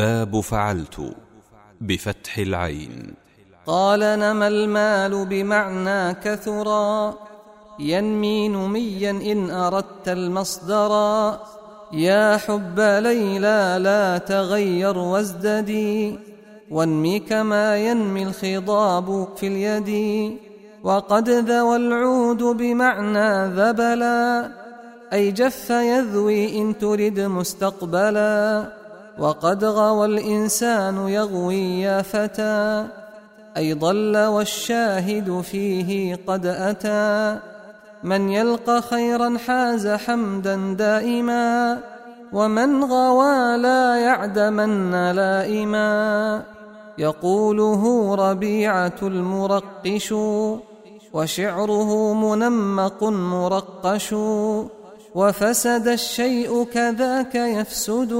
باب فعلت بفتح العين. قال نما المال بمعنى كثرا ينمي نميا إن أردت المصدرا. يا حب ليلى لا تغير وازددي وانمي كما ينمي الخضاب في اليد. وقد ذوى العود بمعنى ذبلا أي جف يذوي إن ترد مستقبلا. وقد غوى الإنسان يغوي يا فتى أي ضل والشاهد فيه قد أتى. من يلقى خيرا حاز حمدا دائما ومن غوى لا يعدمن لائما. يقوله ربيعة المرقش وشعره منمق مرقش وفسد الشيء كذاك يفسد.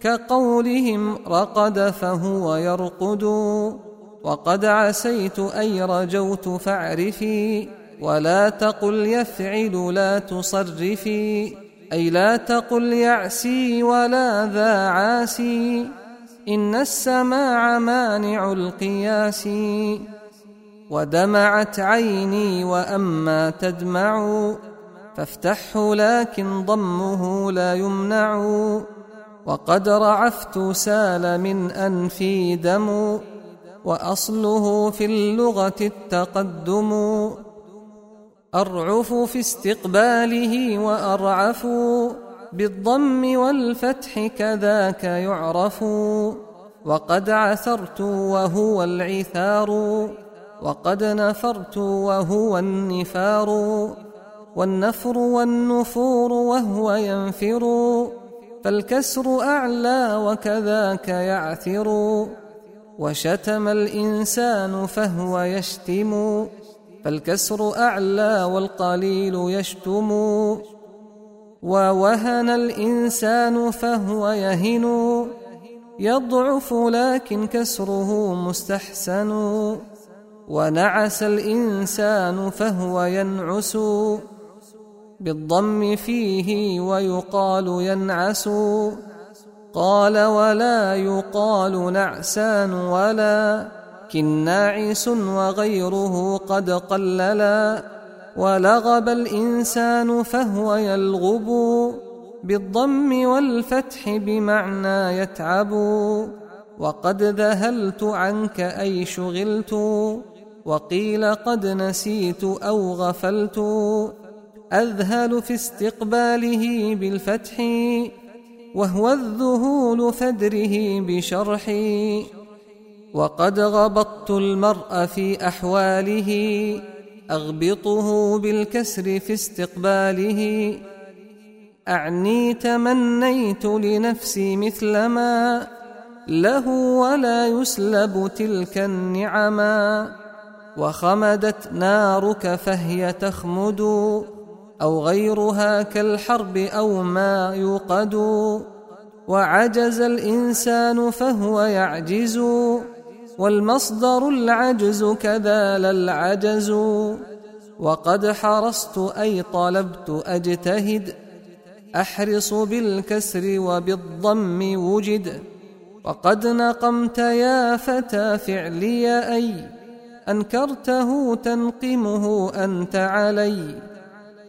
كقولهم رقد فهو يرقد وقد عسيت أي رجوت فاعرفي ولا تقل يفعل لا تصرفي أي لا تقل يعسي ولا ذا عاسي إن السماع مانع القياس. ودمعت عيني وأما تدمع فافتحه لكن ضمه لا يمنع. وقد رعفت سال من أنفي دم وأصله في اللغة التقدم. أرعف في استقباله وأرعف بالضم والفتح كذاك يعرف. وقد عثرت وهو العثار. وقد نفرت وهو النفار. والنفر والنفور وهو ينفر. فالكسر أعلى وكذاك يعثر وشتم الإنسان فهو يشتم فالكسر أعلى والقليل يشتم ووهن الإنسان فهو يهن يضعف لكن كسره مستحسن ونعس الإنسان فهو ينعس بالضم فيه ويقال ينعس قال ولا يقال نعسان ولا. كناعس وغيره قد قللا. ولغب الإنسان فهو يلغب. بالضم والفتح بمعنى يتعب. وقد ذهلت عنك أي شغلت. وقيل قد نسيت أو غفلت. أذهل في استقباله بالفتح وهو الذهول فدره بشرحي وقد غبطت المرء في أحواله أغبطه بالكسر في استقباله. أعني تمنيت لنفسي مثل ما له ولا يسلب تلك النعما وخمدت نارك فهي تخمد. أو غيرها كالحرب أو ما يوقد. وعجز الإنسان فهو يعجز والمصدر العجز كذا العجز. وقد حرصت أي طلبت أجتهد أحرص بالكسر وبالضم وجد. وقد نقمت يا فتى فعلي أي أنكرته تنقمه أنت علي.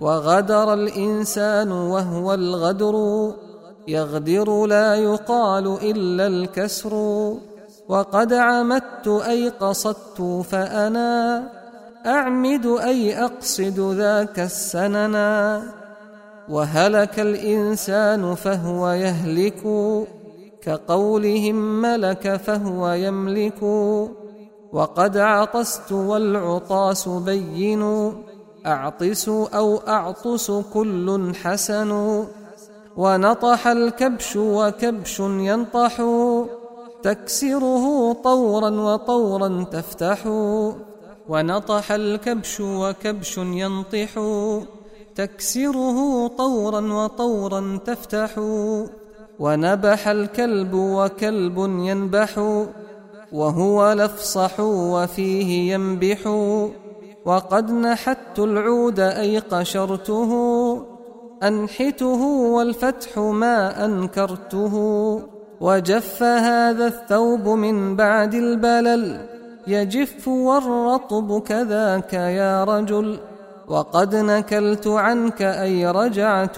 وغدر الإنسان وهو الغدر يغدر لا يقال إلا الكسر. وقد عمدت أي قصدت فأنا أعمد أي أقصد ذاك السننا وهلك الإنسان فهو يهلك كقولهم ملك فهو يملك. وقد عطست والعطاس بين. أعطس أو أعطس كل حسن. ونطح الكبش وكبش ينطح. تكسره طورا وطورا تفتح. ونطح الكبش وكبش ينطح. تكسره طورا وطورا تفتح. ونبح الكلب وكلب ينبح. وهو لفصح وفيه ينبح. وقد نحت العود أي قشرته أنحته والفتح ما أنكرته. وجف هذا الثوب من بعد البلل يجف والرطب كذاك يا رجل. وقد نكلت عنك أي رجعت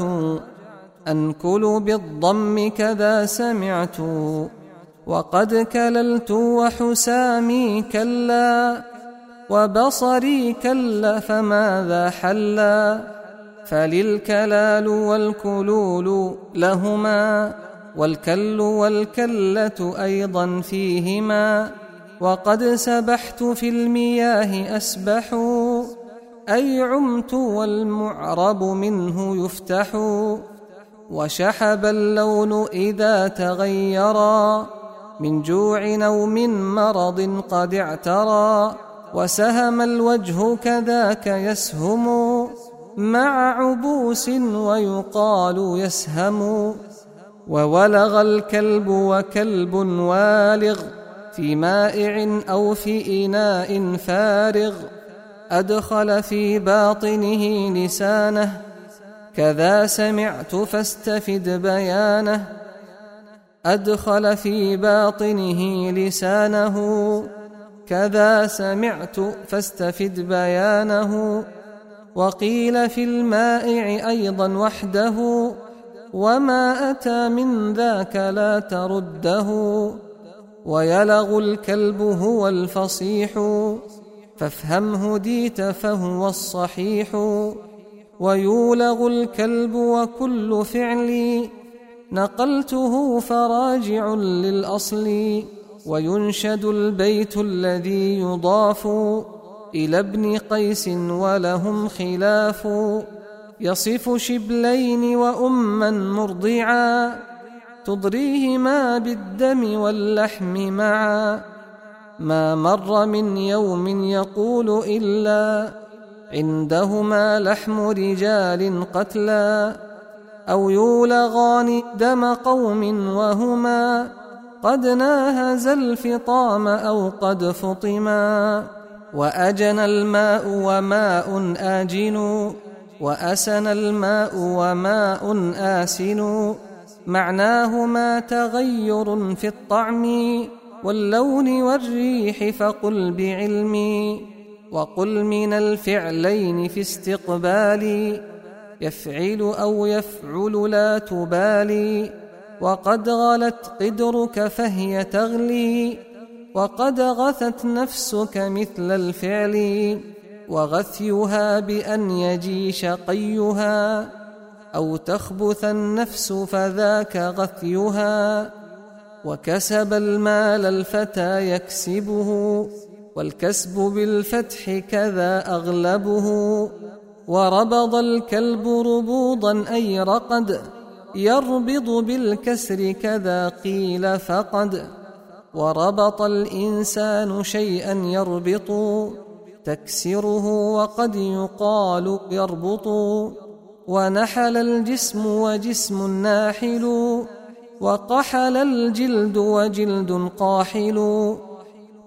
أنكل بالضم كذا سمعت. وقد كللت وحسامي كلا وبصري كلا فماذا حلا فللكلال والكلول لهما والكل والكلة أيضا فيهما وقد سبحت في المياه أسبح أي عمت والمعرب منه يفتح وشحب اللون إذا تغيرا من جوع أو من مرض قد اعترى وسهم الوجه كذاك يسهم مع عبوس ويقال يسهم وولغ الكلب وكلب والغ في مائع أو في إناء فارغ أدخل في باطنه لسانه كذا سمعت فاستفد بيانه أدخل في باطنه لسانه كذا سمعت فاستفد بيانه وقيل في المائع أيضا وحده وما أتى من ذاك لا ترده ويلغ الكلب هو الفصيح فافهم هديت فهو الصحيح ويولغ الكلب وكل فعل نقلته فراجع للأصل وينشد البيت الذي يضاف إلى ابن قيس ولهم خلاف. يصف شبلين وأما مرضعا تضريهما بالدم واللحم معا. ما مر من يوم يقول إلا عندهما لحم رجال قتلى أو يولغان دم قوم وهما. قد ناهز الفطام أو قد فطما وأجن الماء وماء آجن وأسن الماء وماء آسن. معناهما تغير في الطعم واللون والريح فقل بعلمي وقل من الفعلين في استقبالي يفعل أو يفعل لا تبالي. وقد غلت قدرك فهي تغلي وقد غثت نفسك مثل الفعل وغثيها بأن يجي شقيها أو تخبث النفس فذاك غثيها وكسب المال الفتى يكسبه والكسب بالفتح كذا أغلبه وربض الكلب ربوضا أي رقد يربض بالكسر كذا قيل فقد وربط الإنسان شيئا يربط تكسره وقد يقال يربط ونحل الجسم وجسم ناحل وقحل الجلد وجلد قاحل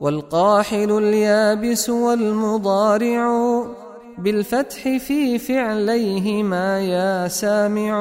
والقاحل اليابس والمضارع بالفتح في فعليهما يا سامع